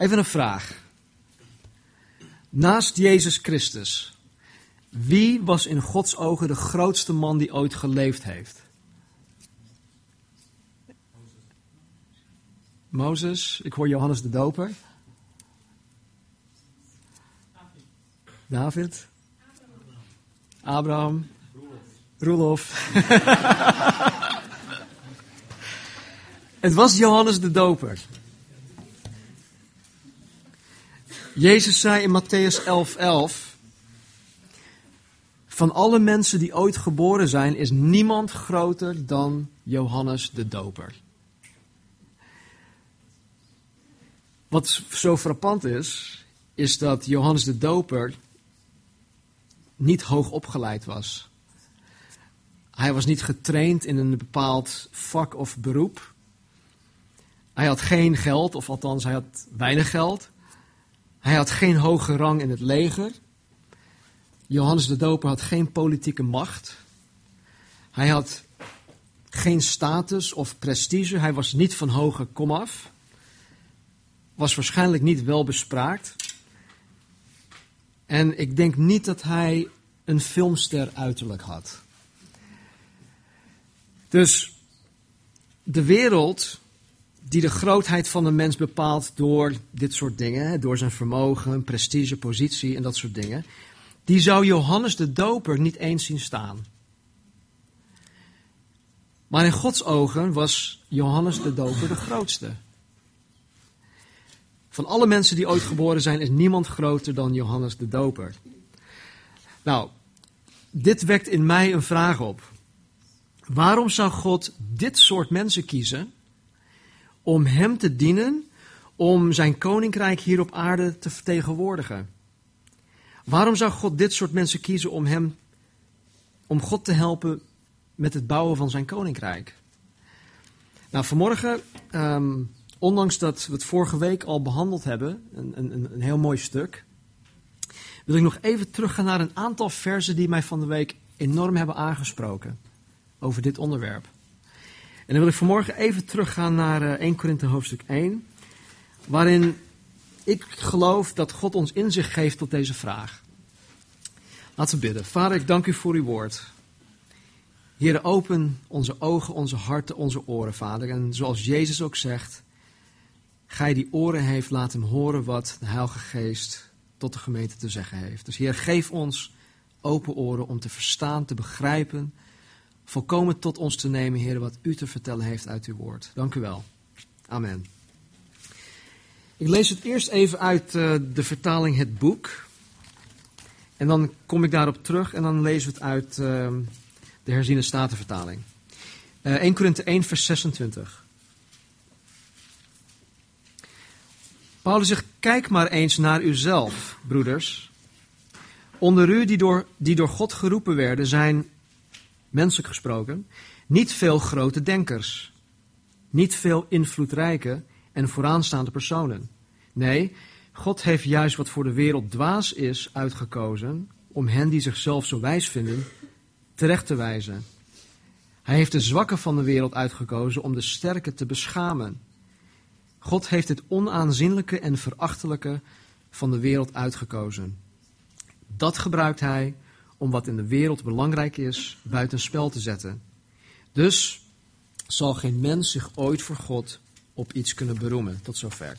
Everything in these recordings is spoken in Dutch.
Even een vraag. Naast Jezus Christus, wie was in Gods ogen de grootste man die ooit geleefd heeft? Mozes, ik hoor Johannes de Doper. David. Abraham. Roelof. Het was Johannes de Doper. Jezus zei in Matthäus 11:11: 11, Van alle mensen die ooit geboren zijn, is niemand groter dan Johannes de Doper. Wat zo frappant is, is dat Johannes de Doper niet hoog opgeleid was. Hij was niet getraind in een bepaald vak of beroep. Hij had geen geld, of althans hij had weinig geld. Hij had geen hoge rang in het leger. Johannes de Doper had geen politieke macht. Hij had geen status of prestige. Hij was niet van hoge komaf. Was waarschijnlijk niet wel bespraakt. En ik denk niet dat hij een filmster uiterlijk had. Dus de wereld die de grootheid van de mens bepaalt door dit soort dingen, door zijn vermogen, prestige, positie en dat soort dingen, die zou Johannes de Doper niet eens zien staan. Maar in Gods ogen was Johannes de Doper de grootste. Van alle mensen die ooit geboren zijn, is niemand groter dan Johannes de Doper. Nou, dit wekt in mij een vraag op. Waarom zou God dit soort mensen kiezen om Hem te dienen, om Zijn koninkrijk hier op aarde te vertegenwoordigen? Waarom zou God dit soort mensen kiezen om Hem, om God te helpen met het bouwen van Zijn koninkrijk? Nou, vanmorgen, um, ondanks dat we het vorige week al behandeld hebben, een, een, een heel mooi stuk, wil ik nog even teruggaan naar een aantal versen die mij van de week enorm hebben aangesproken over dit onderwerp. En dan wil ik vanmorgen even teruggaan naar 1 eh, Korinthe hoofdstuk 1, waarin ik geloof dat God ons inzicht geeft tot deze vraag. Laten we bidden. Vader, ik dank u voor uw woord. Heer, open onze ogen, onze harten, onze oren, Vader. En zoals Jezus ook zegt, Gij die oren heeft, laat hem horen wat de Heilige Geest tot de gemeente te zeggen heeft. Dus Heer, geef ons open oren om te verstaan, te begrijpen, volkomen tot ons te nemen, Heer, wat u te vertellen heeft uit uw woord. Dank u wel. Amen. Ik lees het eerst even uit uh, de vertaling Het Boek. En dan kom ik daarop terug en dan lezen we het uit uh, de herziene statenvertaling. Uh, 1 Korinthe 1, vers 26. Paulus zegt, kijk maar eens naar uzelf, broeders. Onder u die door, die door God geroepen werden, zijn, menselijk gesproken, niet veel grote denkers. Niet veel invloedrijke en vooraanstaande personen. Nee, God heeft juist wat voor de wereld dwaas is uitgekozen om hen die zichzelf zo wijs vinden terecht te wijzen. Hij heeft de zwakken van de wereld uitgekozen om de sterke te beschamen. God heeft het onaanzienlijke en verachtelijke van de wereld uitgekozen. Dat gebruikt hij om wat in de wereld belangrijk is buitenspel te zetten. Dus zal geen mens zich ooit voor God op iets kunnen beroemen. Tot zover.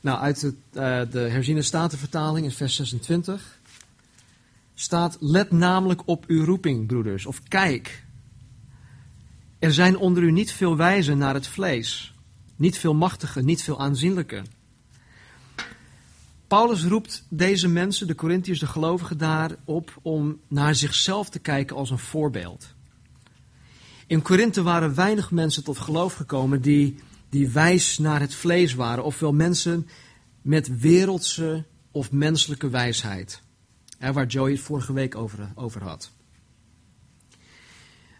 Nou, uit het, uh, de herziene statenvertaling in vers 26 staat: Let namelijk op uw roeping, broeders, of kijk. Er zijn onder u niet veel wijzen naar het vlees niet veel machtige, niet veel aanzienlijke. Paulus roept deze mensen, de Corinthiërs, de gelovigen daar op om naar zichzelf te kijken als een voorbeeld. In Korinthe waren weinig mensen tot geloof gekomen die, die wijs naar het vlees waren, ofwel mensen met wereldse of menselijke wijsheid. waar Joey het vorige week over, over had.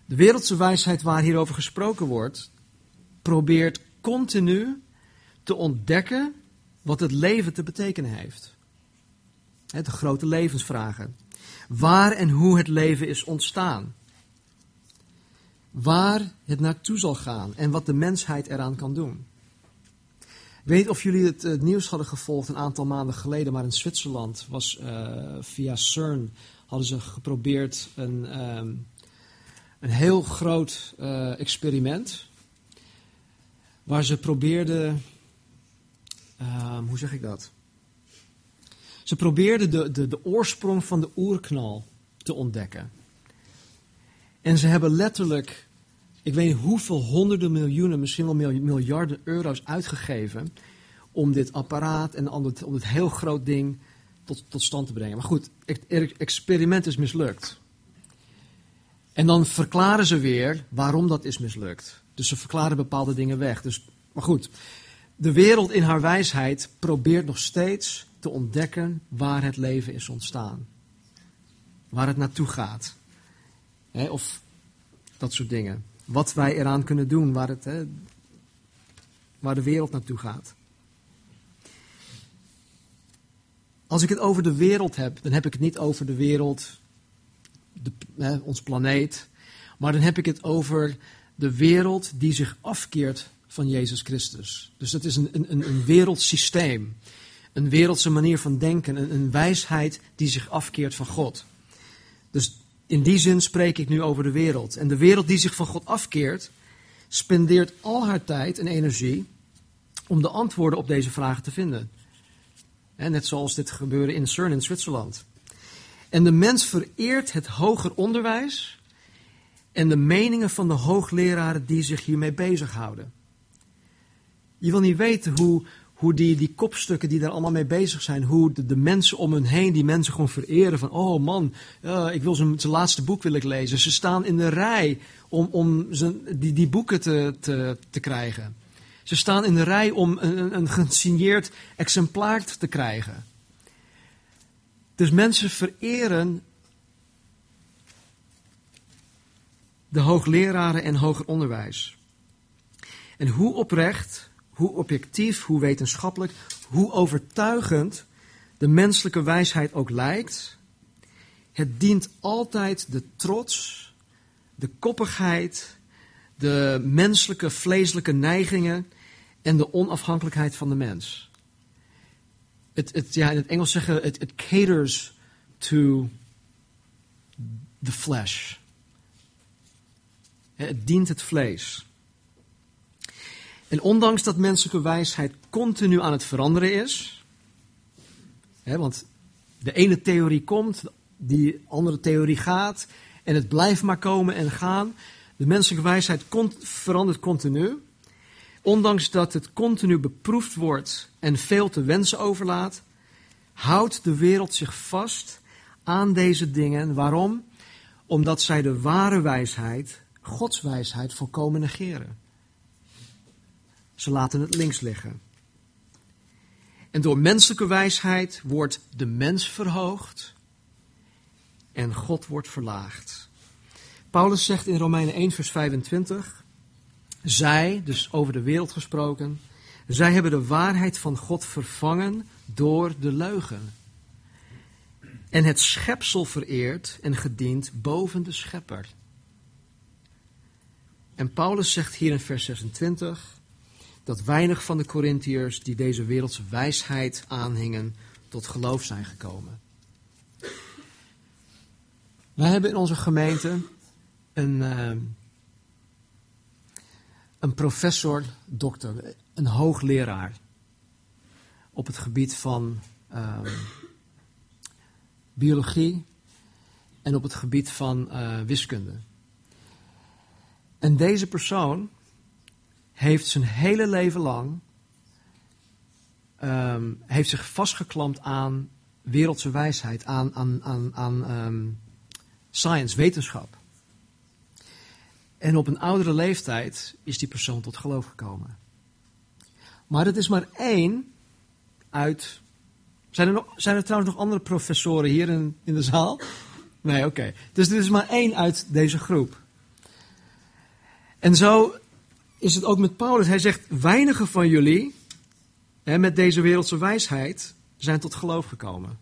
De wereldse wijsheid waar hierover gesproken wordt, probeert continu te ontdekken wat het leven te betekenen heeft. De grote levensvragen. Waar en hoe het leven is ontstaan. Waar het naartoe zal gaan en wat de mensheid eraan kan doen. Ik weet of jullie het, nieuws hadden gevolgd een aantal maanden geleden, maar in Zwitserland was uh, via CERN hadden ze geprobeerd een, um, een heel groot uh, experiment. Waar ze probeerden. Um, hoe zeg ik dat? Ze probeerden de, de, de oorsprong van de oerknal te ontdekken. En ze hebben letterlijk, ik weet niet hoeveel honderden miljoenen, misschien wel miljarden euro's uitgegeven. om dit apparaat en om dit heel groot ding tot, tot stand te brengen. Maar goed, het experiment is mislukt. En dan verklaren ze weer waarom dat is mislukt. Dus ze verklaren bepaalde dingen weg. Dus, maar goed, de wereld in haar wijsheid probeert nog steeds te ontdekken waar het leven is ontstaan. Waar het naartoe gaat. of dat soort dingen. Wat wij eraan kunnen doen, waar, het, waar de wereld naartoe gaat. Als ik het over de wereld heb, dan heb ik het niet over de wereld, de, ons planeet. Maar dan heb ik het over de wereld die zich afkeert van Jezus Christus. Dus dat is een, een, een wereldsysteem. Een wereldse manier van denken. Een, een wijsheid die zich afkeert van God. Dus in die zin spreek ik nu over de wereld. En de wereld die zich van God afkeert, spendeert al haar tijd en energie om de antwoorden op deze vragen te vinden. net zoals dit gebeurde in CERN in Zwitserland. En de mens vereert het hoger onderwijs en de meningen van de hoogleraren die zich hiermee bezighouden. Je wil niet weten hoe, hoe die, die kopstukken die daar allemaal mee bezig zijn, hoe de, de mensen om hun heen, die mensen gewoon vereren van, oh man, uh, ik wil zijn, zijn laatste boek wil lezen. Ze staan in de rij om, om zijn, die, die boeken te, te, te krijgen. Ze staan in de rij om een, een gesigneerd exemplaar te krijgen. Dus mensen vereren de hoogleraren en hoger onderwijs. En hoe oprecht hoe objectief, hoe wetenschappelijk, hoe overtuigend de menselijke wijsheid ook lijkt, het dient altijd de trots, de koppigheid, de menselijke vleeselijke neigingen en de onafhankelijkheid van de mens. Het, het, ja, in het Engels zeggen het, it caters to the flesh. Het dient het vlees. En ondanks dat menselijke wijsheid continu aan het veranderen is, hè, want de ene theorie komt, die andere theorie gaat, en het blijft maar komen en gaan. De menselijke wijsheid verandert continu. Ondanks dat het continu beproefd wordt en veel te wensen overlaat, houdt de wereld zich vast aan deze dingen. Waarom? Omdat zij de ware wijsheid, Gods wijsheid, volkomen negeren. Ze laten het links liggen. En door menselijke wijsheid wordt de mens verhoogd en God wordt verlaagd. Paulus zegt in Romeinen 1, vers 25: Zij, dus over de wereld gesproken, zij hebben de waarheid van God vervangen door de leugen. En het schepsel vereerd en gediend boven de schepper. En Paulus zegt hier in vers 26: dat weinig van de Corinthiërs die deze wereldse wijsheid aanhingen, tot geloof zijn gekomen. Wij hebben in onze gemeente een, uh, een professor, dokter, een hoogleraar op het gebied van uh, biologie en op het gebied van uh, wiskunde. En deze persoon heeft zijn hele leven lang um, heeft zich vastgeklampt aan wereldse wijsheid, aan, aan, aan, aan um, science, wetenschap. En op een oudere leeftijd is die persoon tot geloof gekomen. Maar het is maar één uit. Zijn er, nog, zijn er trouwens nog andere professoren hier in, in de zaal? Nee, oké. Dus dit is maar één uit deze groep. En zo is het ook met Paulus. Hij zegt, weinigen van jullie, hè, met deze wereldse wijsheid, zijn tot geloof gekomen.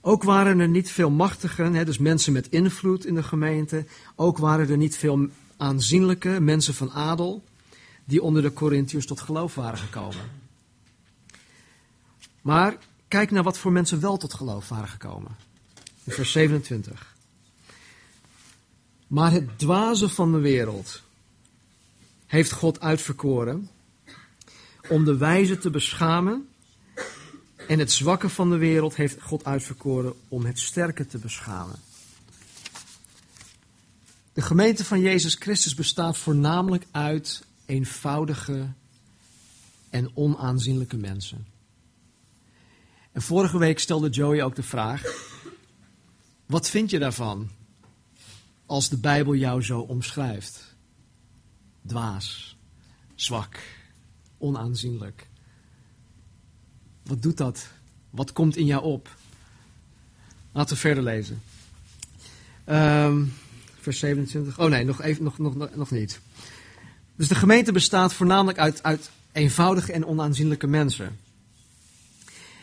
Ook waren er niet veel machtigen, hè, dus mensen met invloed in de gemeente. Ook waren er niet veel aanzienlijke mensen van adel die onder de Corinthiërs tot geloof waren gekomen. Maar kijk naar wat voor mensen wel tot geloof waren gekomen. In vers 27. Maar het dwaze van de wereld heeft God uitverkoren om de wijze te beschamen. En het zwakke van de wereld heeft God uitverkoren om het sterke te beschamen. De gemeente van Jezus Christus bestaat voornamelijk uit eenvoudige en onaanzienlijke mensen. En vorige week stelde Joey ook de vraag: wat vind je daarvan als de Bijbel jou zo omschrijft? Dwaas, zwak, onaanzienlijk. Wat doet dat? Wat komt in jou op? Laten we verder lezen. Um, vers 27. Oh nee, nog, even, nog, nog, nog niet. Dus de gemeente bestaat voornamelijk uit, uit eenvoudige en onaanzienlijke mensen.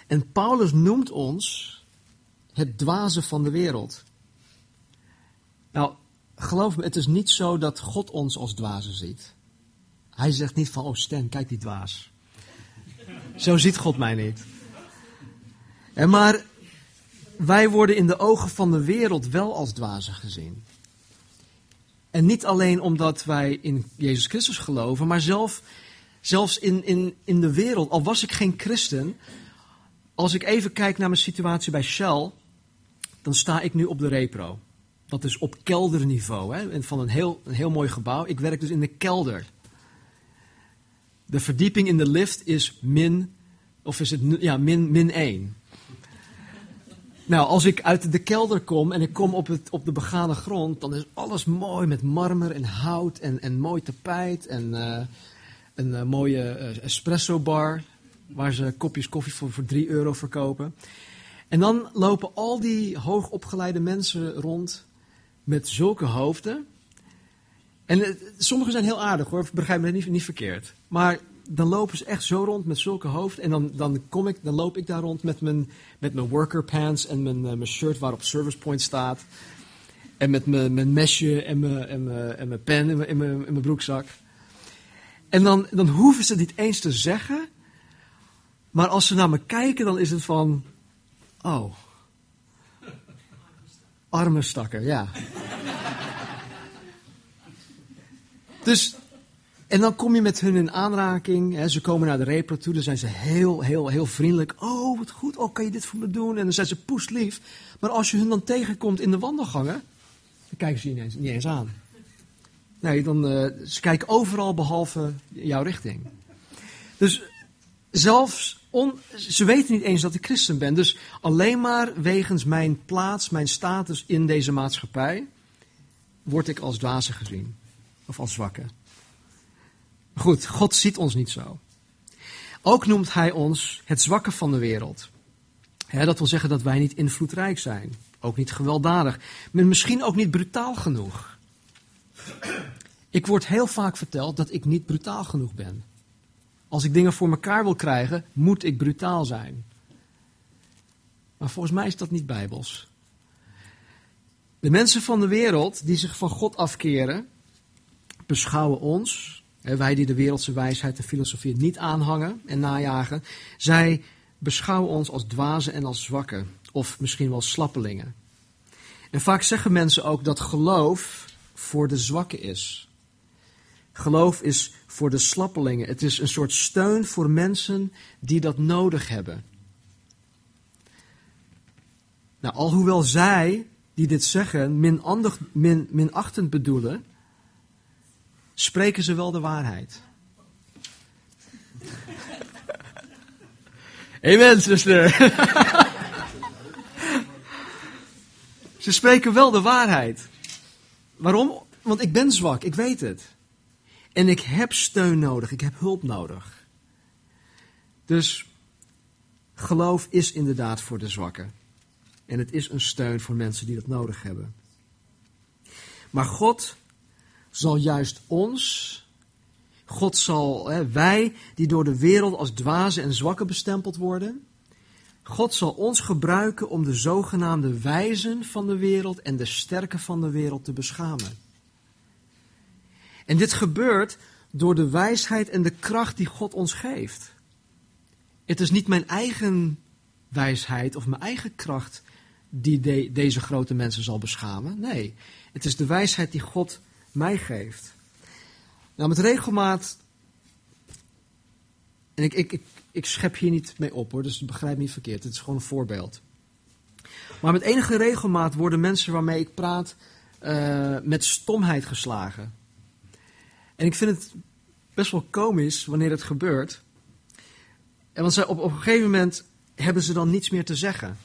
En Paulus noemt ons het dwaze van de wereld. Nou, geloof me, het is niet zo dat God ons als dwazen ziet. Hij zegt niet van, oh Stan, kijk die dwaas. Zo ziet God mij niet. En maar wij worden in de ogen van de wereld wel als dwazen gezien. En niet alleen omdat wij in Jezus Christus geloven, maar zelf, zelfs in, in, in de wereld, al was ik geen christen, als ik even kijk naar mijn situatie bij Shell, dan sta ik nu op de repro. Dat is op kelderniveau, hè, van een heel, een heel mooi gebouw. Ik werk dus in de kelder. De verdieping in de lift is min, of is het, ja, min, min 1. Nou, als ik uit de kelder kom en ik kom op, het, op de begane grond, dan is alles mooi met marmer en hout en, en mooi tapijt en uh, een uh, mooie uh, espresso bar waar ze kopjes koffie voor, voor 3 euro verkopen. En dan lopen al die hoogopgeleide mensen rond met zulke hoofden. En sommigen zijn heel aardig hoor, begrijp me niet, niet verkeerd. Maar dan lopen ze echt zo rond met zulke hoofd. En dan, dan, kom ik, dan loop ik daar rond met mijn, met mijn worker pants en mijn, uh, mijn shirt waarop Service Point staat. En met mijn, mijn mesje en mijn, en mijn, en mijn pen in mijn, in mijn, in mijn broekzak. En dan, dan hoeven ze niet eens te zeggen. Maar als ze naar me kijken, dan is het van. Oh. Arme stakker, ja. Dus en dan kom je met hun in aanraking. Hè, ze komen naar de repro toe. Dan zijn ze heel, heel, heel vriendelijk. Oh, wat goed. Oh, kan je dit voor me doen? En dan zijn ze poeslief. Maar als je hun dan tegenkomt in de wandelgangen. Dan kijken ze je niet eens, niet eens aan. Nee, dan, uh, ze kijken overal behalve jouw richting. Dus zelfs, on, ze weten niet eens dat ik christen ben. Dus alleen maar wegens mijn plaats, mijn status in deze maatschappij. word ik als dwaze gezien. Of als zwakke. Goed, God ziet ons niet zo. Ook noemt hij ons het zwakke van de wereld. dat wil zeggen dat wij niet invloedrijk zijn. Ook niet gewelddadig. Maar misschien ook niet brutaal genoeg. Ik word heel vaak verteld dat ik niet brutaal genoeg ben. Als ik dingen voor elkaar wil krijgen, moet ik brutaal zijn. Maar volgens mij is dat niet bijbels. De mensen van de wereld die zich van God afkeren, beschouwen ons, wij die de wereldse wijsheid en filosofie niet aanhangen en najagen, zij beschouwen ons als dwazen en als zwakken, of misschien wel slappelingen. En vaak zeggen mensen ook dat geloof voor de zwakken is. Geloof is voor de slappelingen. Het is een soort steun voor mensen die dat nodig hebben. Nou, alhoewel zij die dit zeggen minachtend min, minachtend bedoelen, spreken ze wel de waarheid. Amen, zuster. ze spreken wel de waarheid. Waarom? Want ik ben zwak, ik weet het. En ik heb steun nodig, ik heb hulp nodig. Dus geloof is inderdaad voor de zwakken. En het is een steun voor mensen die dat nodig hebben. Maar God zal juist ons, God zal, hè, wij die door de wereld als dwazen en zwakken bestempeld worden, God zal ons gebruiken om de zogenaamde wijzen van de wereld en de sterken van de wereld te beschamen. En dit gebeurt door de wijsheid en de kracht die God ons geeft. Het is niet mijn eigen wijsheid of mijn eigen kracht die de, deze grote mensen zal beschamen. Nee, het is de wijsheid die God mij geeft. Nou, met regelmaat. En ik, ik, ik, ik schep hier niet mee op hoor, dus begrijp me niet verkeerd. Het is gewoon een voorbeeld. Maar met enige regelmaat worden mensen waarmee ik praat uh, met stomheid geslagen. En ik vind het best wel komisch wanneer het gebeurt. En want op, op een gegeven moment hebben ze dan niets meer te zeggen.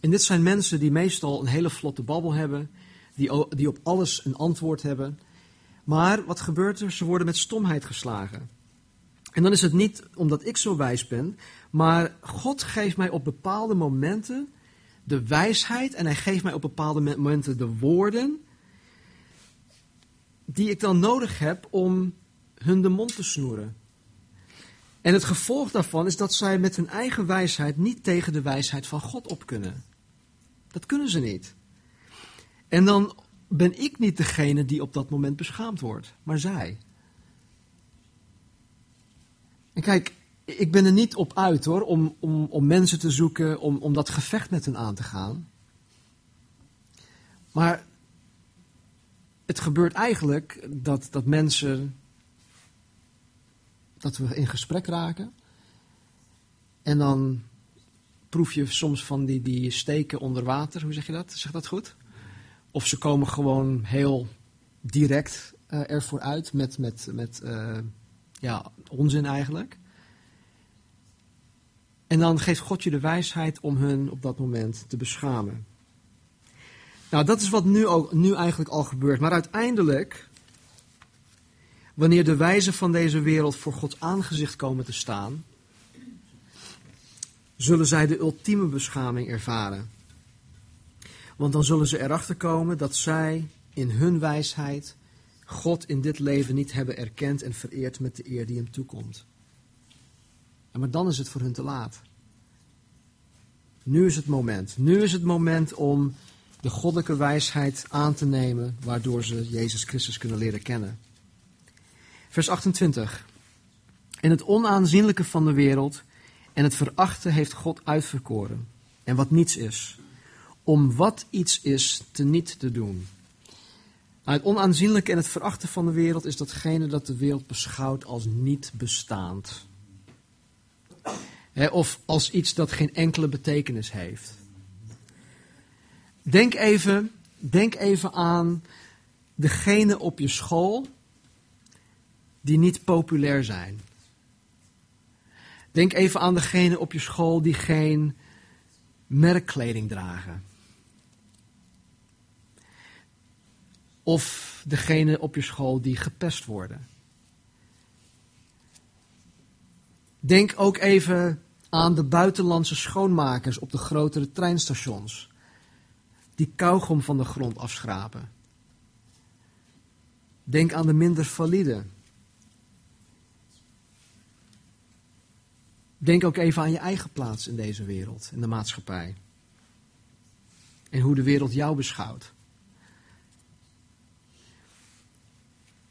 En dit zijn mensen die meestal een hele vlotte babbel hebben, die, die op alles een antwoord hebben. Maar wat gebeurt er? Ze worden met stomheid geslagen. En dan is het niet omdat ik zo wijs ben, maar God geeft mij op bepaalde momenten de wijsheid en hij geeft mij op bepaalde momenten de woorden die ik dan nodig heb om hun de mond te snoeren. En het gevolg daarvan is dat zij met hun eigen wijsheid niet tegen de wijsheid van God op kunnen. Dat kunnen ze niet. En dan ben ik niet degene die op dat moment beschaamd wordt, maar zij. En kijk, ik ben er niet op uit hoor, om, om, om mensen te zoeken, om, om dat gevecht met hen aan te gaan. Maar het gebeurt eigenlijk dat, dat mensen, dat we in gesprek raken. En dan proef je soms van die, die steken onder water, hoe zeg je dat? Zeg dat goed? Of ze komen gewoon heel direct uh, ervoor uit met, met, met uh, ja, onzin eigenlijk. En dan geeft God je de wijsheid om hun op dat moment te beschamen. Nou, dat is wat nu, ook, nu eigenlijk al gebeurt. Maar uiteindelijk, wanneer de wijzen van deze wereld voor Gods aangezicht komen te staan, zullen zij de ultieme beschaming ervaren. Want dan zullen ze erachter komen dat zij in hun wijsheid God in dit leven niet hebben erkend en vereerd met de eer die hem toekomt. En maar dan is het voor hun te laat. Nu is het moment. Nu is het moment om de goddelijke wijsheid aan te nemen, waardoor ze Jezus Christus kunnen leren kennen. Vers 28. In het onaanzienlijke van de wereld en het verachten heeft God uitverkoren. En wat niets is. Om wat iets is te niet te doen. Het onaanzienlijke en het verachten van de wereld is datgene dat de wereld beschouwt als niet bestaand. of als iets dat geen enkele betekenis heeft. Denk even, denk even aan degene op je school die niet populair zijn. Denk even aan degene op je school die geen merkkleding dragen. Of degene op je school die gepest worden. Denk ook even aan de buitenlandse schoonmakers op de grotere treinstations. Die kauwgom van de grond afschrapen. Denk aan de minder valide Denk ook even aan je eigen plaats in deze wereld, in de maatschappij. En hoe de wereld jou beschouwt.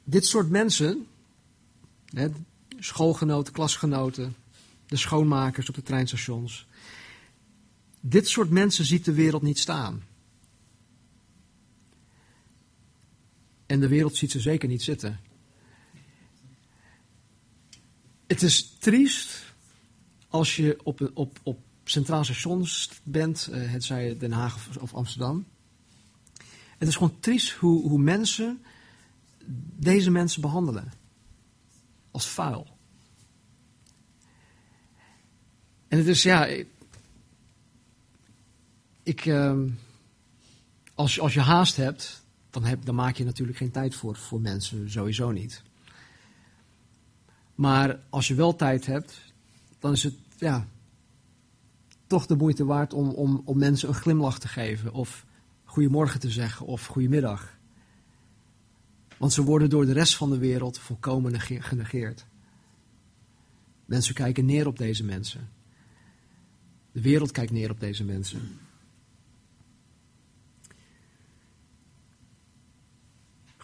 Dit soort mensen, schoolgenoten, klasgenoten, de schoonmakers op de treinstations. Dit soort mensen ziet de wereld niet staan. En de wereld ziet ze zeker niet zitten. Het is triest als je op, op, op centraal stations bent, uh, het zij Den Haag of, Amsterdam. Het is gewoon triest hoe, hoe mensen deze mensen behandelen. Als vuil. En het is, ja, ik, uh, als, als je haast hebt, dan, heb, dan maak je natuurlijk geen tijd voor, voor mensen, sowieso niet. Maar als je wel tijd hebt, dan is het ja, toch de moeite waard om, om, om mensen een glimlach te geven. Of goedemorgen te zeggen of goedemiddag. Want ze worden door de rest van de wereld volkomen genegeerd. Mensen kijken neer op deze mensen. De wereld kijkt neer op deze mensen.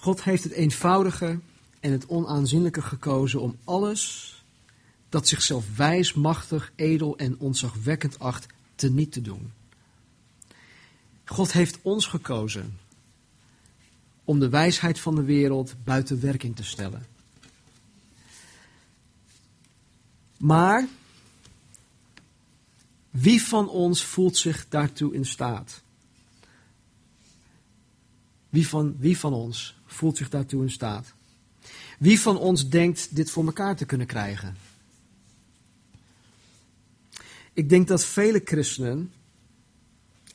God heeft het eenvoudige en het onaanzienlijke gekozen om alles dat zichzelf wijs, machtig, edel en ontzagwekkend acht, te niet te doen. God heeft ons gekozen om de wijsheid van de wereld buiten werking te stellen. Maar wie van ons voelt zich daartoe in staat? Wie van, wie van ons voelt zich daartoe in staat? Wie van ons denkt dit voor elkaar te kunnen krijgen? Ik denk dat vele christenen,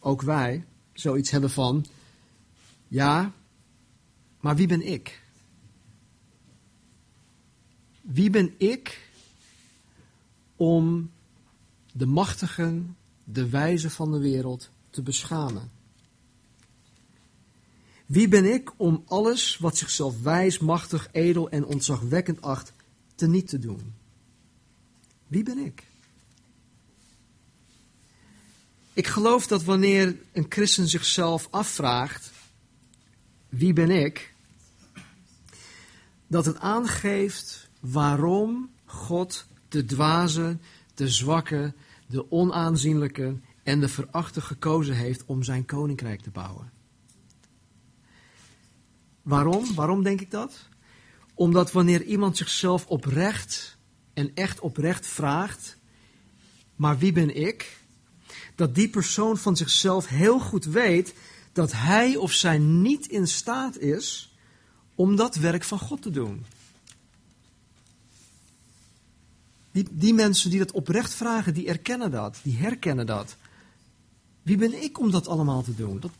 ook wij, zoiets hebben van: ja, maar wie ben ik? Wie ben ik om de machtigen, de wijzen van de wereld te beschamen? Wie ben ik om alles wat zichzelf wijs, machtig, edel en ontzagwekkend acht, te niet te doen? Wie ben ik? Ik geloof dat wanneer een christen zichzelf afvraagt: wie ben ik? Dat het aangeeft waarom God de dwaze, de zwakke, de onaanzienlijke en de verachte gekozen heeft om zijn koninkrijk te bouwen. Waarom? Waarom denk ik dat? Omdat wanneer iemand zichzelf oprecht en echt oprecht vraagt: maar wie ben ik? dat die persoon van zichzelf heel goed weet dat hij of zij niet in staat is om dat werk van God te doen. Die, mensen die dat oprecht vragen, die erkennen dat, die herkennen dat. Wie ben ik om dat allemaal te doen? Dat,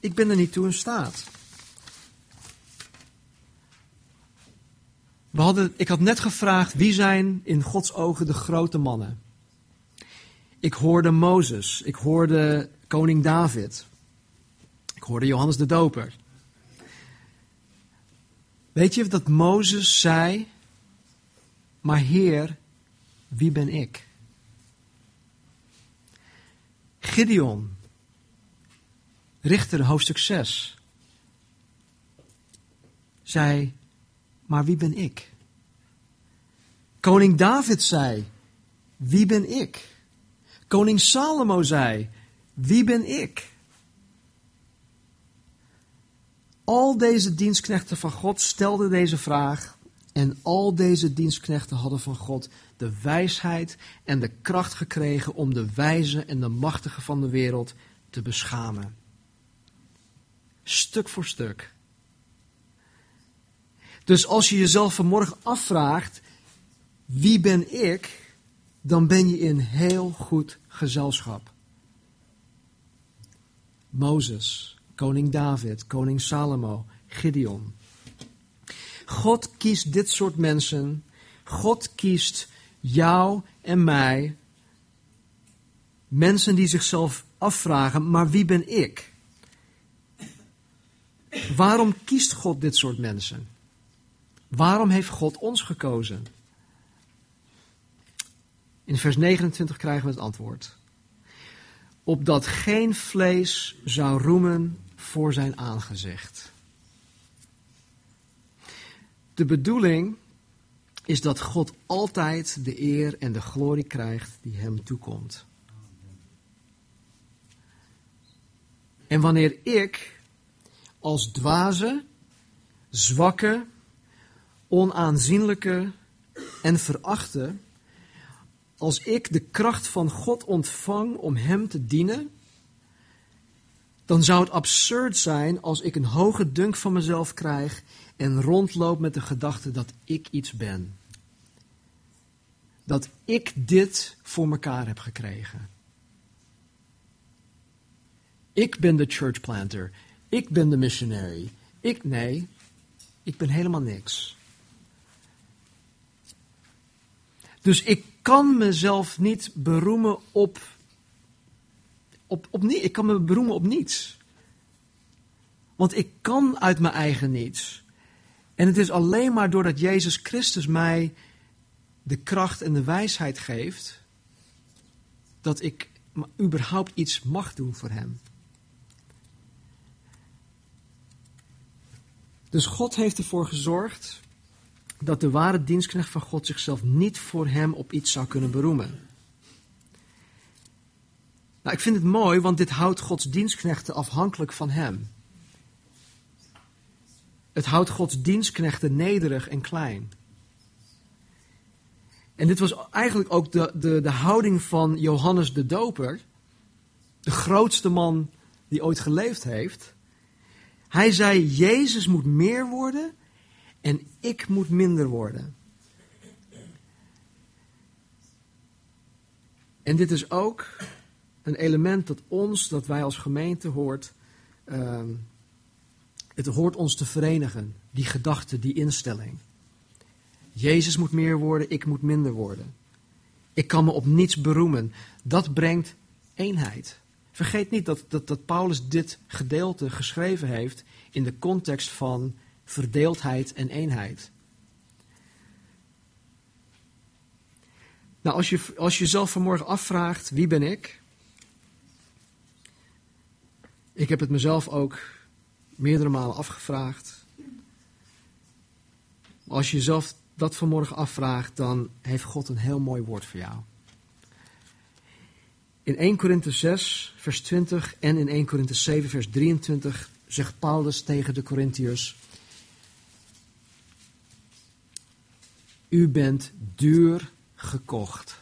ik ben er niet toe in staat. We hadden, ik had net gevraagd wie zijn in Gods ogen de grote mannen. Ik hoorde Mozes, ik hoorde koning David, ik hoorde Johannes de Doper. Weet je dat Mozes zei, maar Heer, wie ben ik? Gideon, Richter hoofdstuk 6, zei, maar wie ben ik? Koning David zei, wie ben ik? Koning Salomo zei: Wie ben ik? Al deze dienstknechten van God stelden deze vraag. En al deze dienstknechten hadden van God de wijsheid en de kracht gekregen om de wijze en de machtige van de wereld te beschamen. Stuk voor stuk. Dus als je jezelf vanmorgen afvraagt: wie ben ik? dan ben je in heel goed gezelschap. Mozes, koning David, koning Salomo, Gideon. God kiest dit soort mensen. God kiest jou en mij. Mensen die zichzelf afvragen, maar wie ben ik? Waarom kiest God dit soort mensen? Waarom heeft God ons gekozen? In vers 29 krijgen we het antwoord. Opdat geen vlees zou roemen voor zijn aangezicht. De bedoeling is dat God altijd de eer en de glorie krijgt die hem toekomt. En wanneer ik als dwaze, zwakke, onaanzienlijke en verachte als ik de kracht van God ontvang om Hem te dienen, dan zou het absurd zijn als ik een hoge dunk van mezelf krijg en rondloop met de gedachte dat ik iets ben. Dat ik dit voor mekaar heb gekregen. Ik ben de church planter. Ik ben de missionary. Ik, nee, ik ben helemaal niks. Dus ik kan mezelf niet beroemen op, op, op Ik kan me beroemen op niets. Want ik kan uit mijn eigen niets. En het is alleen maar doordat Jezus Christus mij de kracht en de wijsheid geeft, dat ik überhaupt iets mag doen voor Hem. Dus God heeft ervoor gezorgd dat de ware dienstknecht van God zichzelf niet voor hem op iets zou kunnen beroemen. Nou, ik vind het mooi, want dit houdt Gods dienstknechten afhankelijk van hem. Het houdt Gods dienstknechten nederig en klein. En dit was eigenlijk ook de, de, de houding van Johannes de Doper, de grootste man die ooit geleefd heeft. Hij zei: Jezus moet meer worden en ik moet minder worden. En dit is ook een element dat ons, dat wij als gemeente hoort, uh, het hoort ons te verenigen, die gedachte, die instelling. Jezus moet meer worden, ik moet minder worden. Ik kan me op niets beroemen. Dat brengt eenheid. Vergeet niet dat, dat, dat Paulus dit gedeelte geschreven heeft in de context van verdeeldheid en eenheid. Nou, als je, als je jezelf vanmorgen afvraagt, wie ben ik? Ik heb het mezelf ook meerdere malen afgevraagd. Als je jezelf dat vanmorgen afvraagt, dan heeft God een heel mooi woord voor jou. In 1 Korinthe 6, vers 20 en in 1 Korinthe 7, vers 23 zegt Paulus tegen de Corinthiërs: U bent duur gekocht.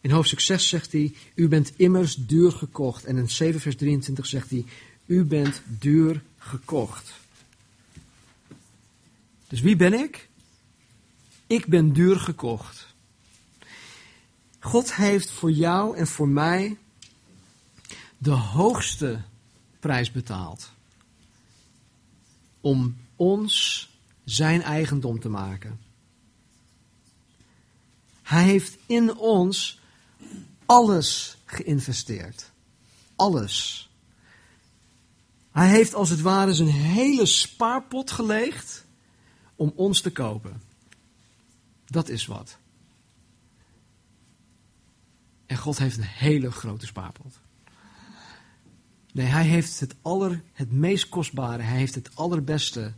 In hoofdstuk 6 zegt hij: U bent immers duur gekocht. En in 7, vers 23 zegt hij: U bent duur gekocht. Dus wie ben ik? Ik ben duur gekocht. God heeft voor jou en voor mij de hoogste prijs betaald. Om ons zijn eigendom te maken. Hij heeft in ons alles geïnvesteerd. Alles. Hij heeft als het ware zijn hele spaarpot geleegd om ons te kopen. Dat is wat. En God heeft een hele grote spaarpot. Nee, hij heeft het, aller, het meest kostbare, hij heeft het allerbeste.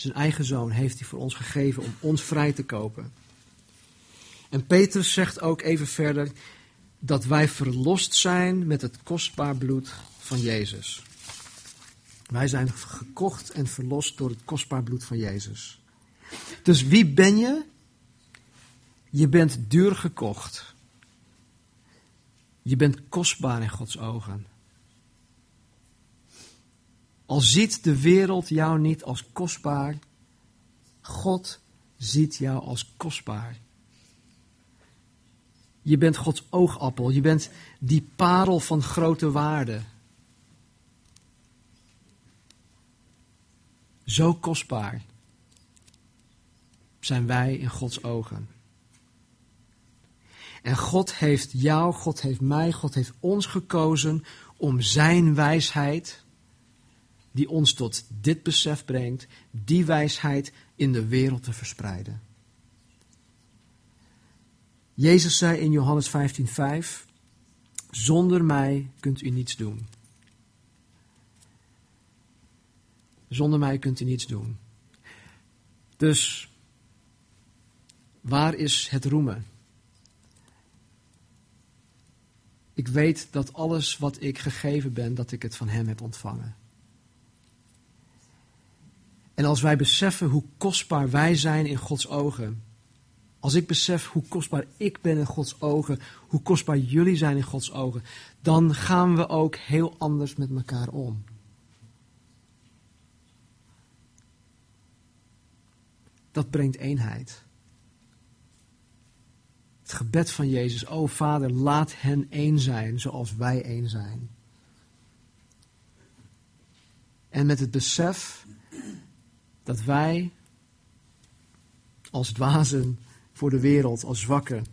Zijn eigen zoon heeft hij voor ons gegeven om ons vrij te kopen. En Petrus zegt ook even verder dat wij verlost zijn met het kostbaar bloed van Jezus. Wij zijn gekocht en verlost door het kostbaar bloed van Jezus. Dus wie ben je? Je bent duur gekocht. Je bent kostbaar in Gods ogen. Al ziet de wereld jou niet als kostbaar, God ziet jou als kostbaar. Je bent Gods oogappel, je bent die parel van grote waarde. Zo kostbaar zijn wij in Gods ogen. En God heeft jou, God heeft mij, God heeft ons gekozen om Zijn wijsheid, die ons tot dit besef brengt, die wijsheid in de wereld te verspreiden. Jezus zei in Johannes 15:5: Zonder mij kunt u niets doen. Zonder mij kunt u niets doen. Dus waar is het roemen? Ik weet dat alles wat ik gegeven ben, dat ik het van Hem heb ontvangen. En als wij beseffen hoe kostbaar wij zijn in Gods ogen, als ik besef hoe kostbaar ik ben in Gods ogen, hoe kostbaar jullie zijn in Gods ogen, dan gaan we ook heel anders met elkaar om. Dat brengt eenheid. Het gebed van Jezus, o Vader, laat hen één zijn zoals wij één zijn. En met het besef dat wij als dwazen voor de wereld, als zwakken,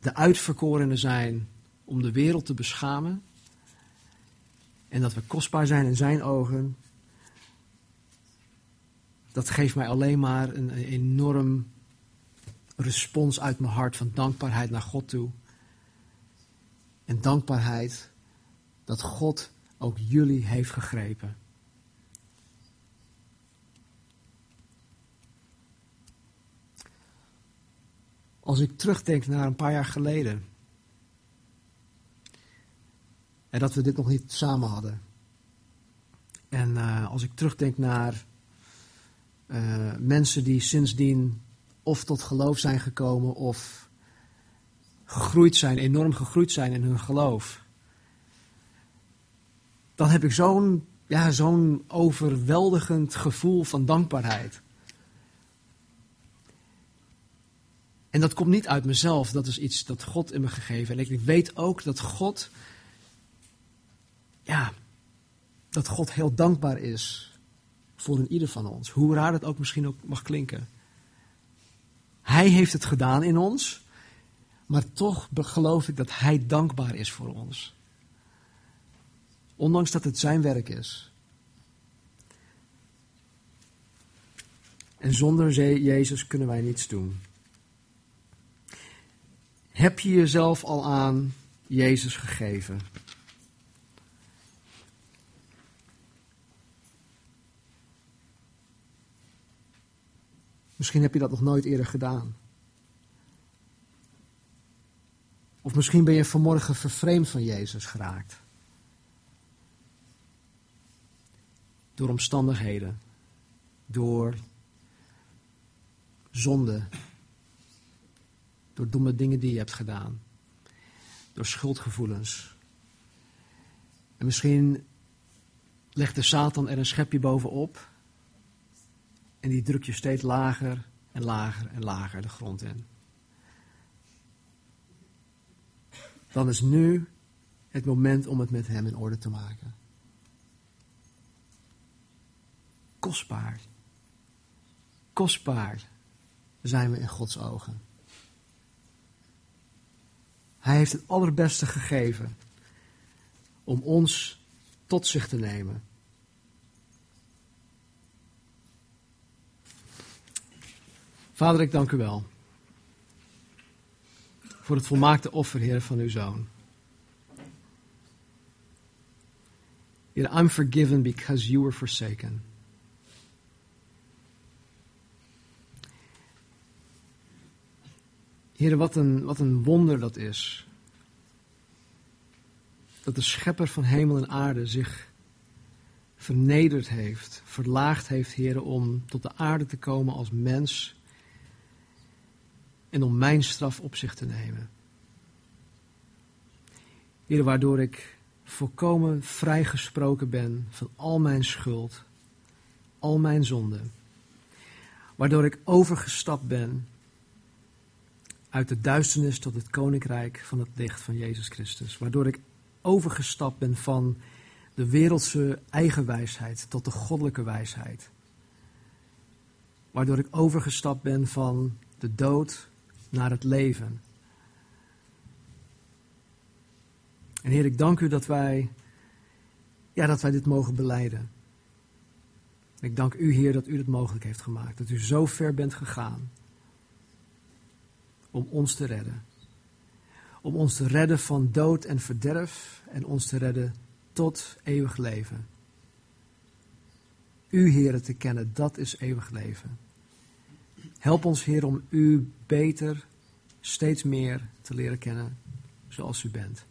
de uitverkorenen zijn om de wereld te beschamen. En dat we kostbaar zijn in zijn ogen. Dat geeft mij alleen maar een enorm respons uit mijn hart van dankbaarheid naar God toe. En dankbaarheid dat God ook jullie heeft gegrepen. Als ik terugdenk naar een paar jaar geleden. En dat we dit nog niet samen hadden. En uh, als ik terugdenk naar uh, mensen die sindsdien of tot geloof zijn gekomen of gegroeid zijn, enorm gegroeid zijn in hun geloof. Dan heb ik zo'n ja, zo'n overweldigend gevoel van dankbaarheid. En dat komt niet uit mezelf, dat is iets dat God in me gegeven. En ik weet ook dat God, ja, dat God heel dankbaar is voor een ieder van ons. Hoe raar het ook misschien ook mag klinken. Hij heeft het gedaan in ons, maar toch geloof ik dat Hij dankbaar is voor ons. Ondanks dat het Zijn werk is. En zonder Jezus kunnen wij niets doen. Heb je jezelf al aan Jezus gegeven? Misschien heb je dat nog nooit eerder gedaan. Of misschien ben je vanmorgen vervreemd van Jezus geraakt. Door omstandigheden, door zonde, door domme dingen die je hebt gedaan, door schuldgevoelens. En misschien legt de Satan er een schepje bovenop en die druk je steeds lager en lager en lager de grond in. Dan is nu het moment om het met hem in orde te maken. Kostbaar. Kostbaar zijn we in Gods ogen. Hij heeft het allerbeste gegeven om ons tot zich te nemen. Vader, ik dank u wel voor het volmaakte offer, Heer, van uw Zoon. Heer, I'm forgiven because you were forsaken. Heer, wat een, wat een wonder dat is. Dat de schepper van hemel en aarde zich vernederd heeft, verlaagd heeft, Heer, om tot de aarde te komen als mens en om mijn straf op zich te nemen. Heer, waardoor ik volkomen vrijgesproken ben van al mijn schuld, al mijn zonden. Waardoor ik overgestapt ben uit de duisternis tot het koninkrijk van het licht van Jezus Christus. Waardoor ik overgestapt ben van de wereldse eigen wijsheid tot de goddelijke wijsheid. Waardoor ik overgestapt ben van de dood naar het leven. En Heer, ik dank u dat wij, ja, dat wij dit mogen beleiden. Ik dank u, Heer, dat u het mogelijk heeft gemaakt. Dat u zo ver bent gegaan om ons te redden. Om ons te redden van dood en verderf en ons te redden tot eeuwig leven. U, Heer, te kennen, dat is eeuwig leven. Help ons, Heer, om U beter, steeds meer te leren kennen zoals U bent.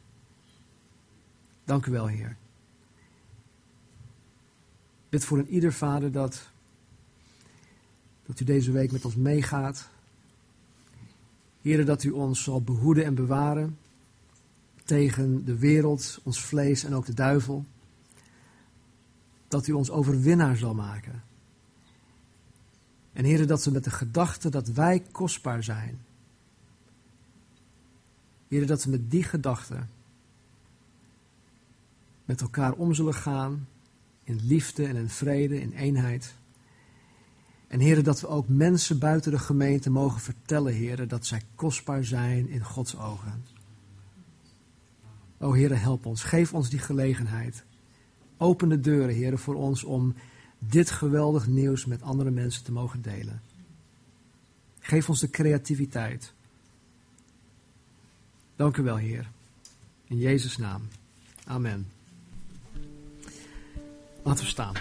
Dank u wel, Heer. Bid voor een ieder vader dat, dat u deze week met ons meegaat. Heer, dat u ons zal behoeden en bewaren tegen de wereld, ons vlees en ook de duivel. Dat u ons overwinnaar zal maken. En heren, dat we met de gedachte dat wij kostbaar zijn. Heren, dat we met die gedachte met elkaar om zullen gaan in liefde en in vrede, in eenheid. En heren, dat we ook mensen buiten de gemeente mogen vertellen, heren, dat zij kostbaar zijn in Gods ogen. O heren, help ons. Geef ons die gelegenheid. Open de deuren, heren, voor ons om dit geweldig nieuws met andere mensen te mogen delen. Geef ons de creativiteit. Dank u wel, Heer. In Jezus' naam. Amen. Laten we staan.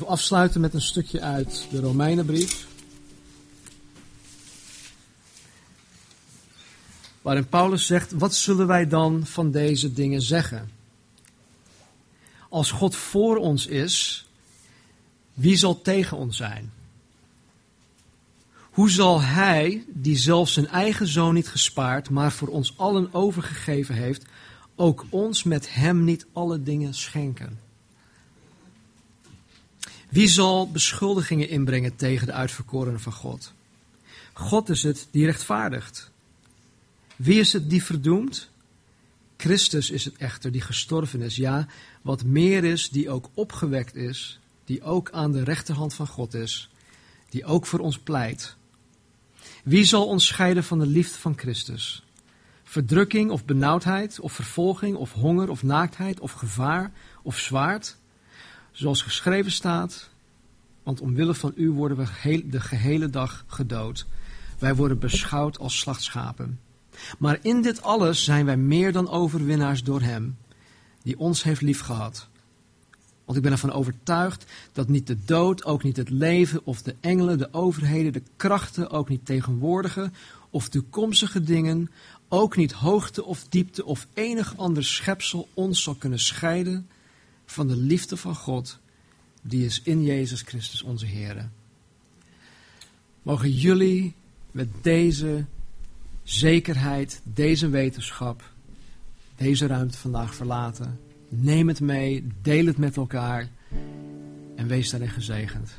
Wil afsluiten met een stukje uit de Romeinenbrief. Waarin Paulus zegt: Wat zullen wij dan van deze dingen zeggen? Als God voor ons is, wie zal tegen ons zijn? Hoe zal Hij, die zelfs zijn eigen zoon niet gespaard, maar voor ons allen overgegeven heeft, ook ons met Hem niet alle dingen schenken? Wie zal beschuldigingen inbrengen tegen de uitverkorenen van God? God is het die rechtvaardigt. Wie is het die verdoemt? Christus is het echter die gestorven is, ja, wat meer is, die ook opgewekt is, die ook aan de rechterhand van God is, die ook voor ons pleit. Wie zal ons scheiden van de liefde van Christus? Verdrukking of benauwdheid, of vervolging, of honger, of naaktheid, of gevaar, of zwaard? Zoals geschreven staat, want omwille van u worden we de gehele dag gedood. Wij worden beschouwd als slachtschapen. Maar in dit alles zijn wij meer dan overwinnaars door Hem, die ons heeft liefgehad. Want ik ben ervan overtuigd dat niet de dood, ook niet het leven of de engelen, de overheden, de krachten, ook niet tegenwoordige of toekomstige dingen, ook niet hoogte of diepte of enig ander schepsel ons zal kunnen scheiden van de liefde van God, die is in Jezus Christus onze Heer. Mogen jullie met deze zekerheid, deze wetenschap, deze ruimte vandaag verlaten. Neem het mee, deel het met elkaar en wees daarin gezegend.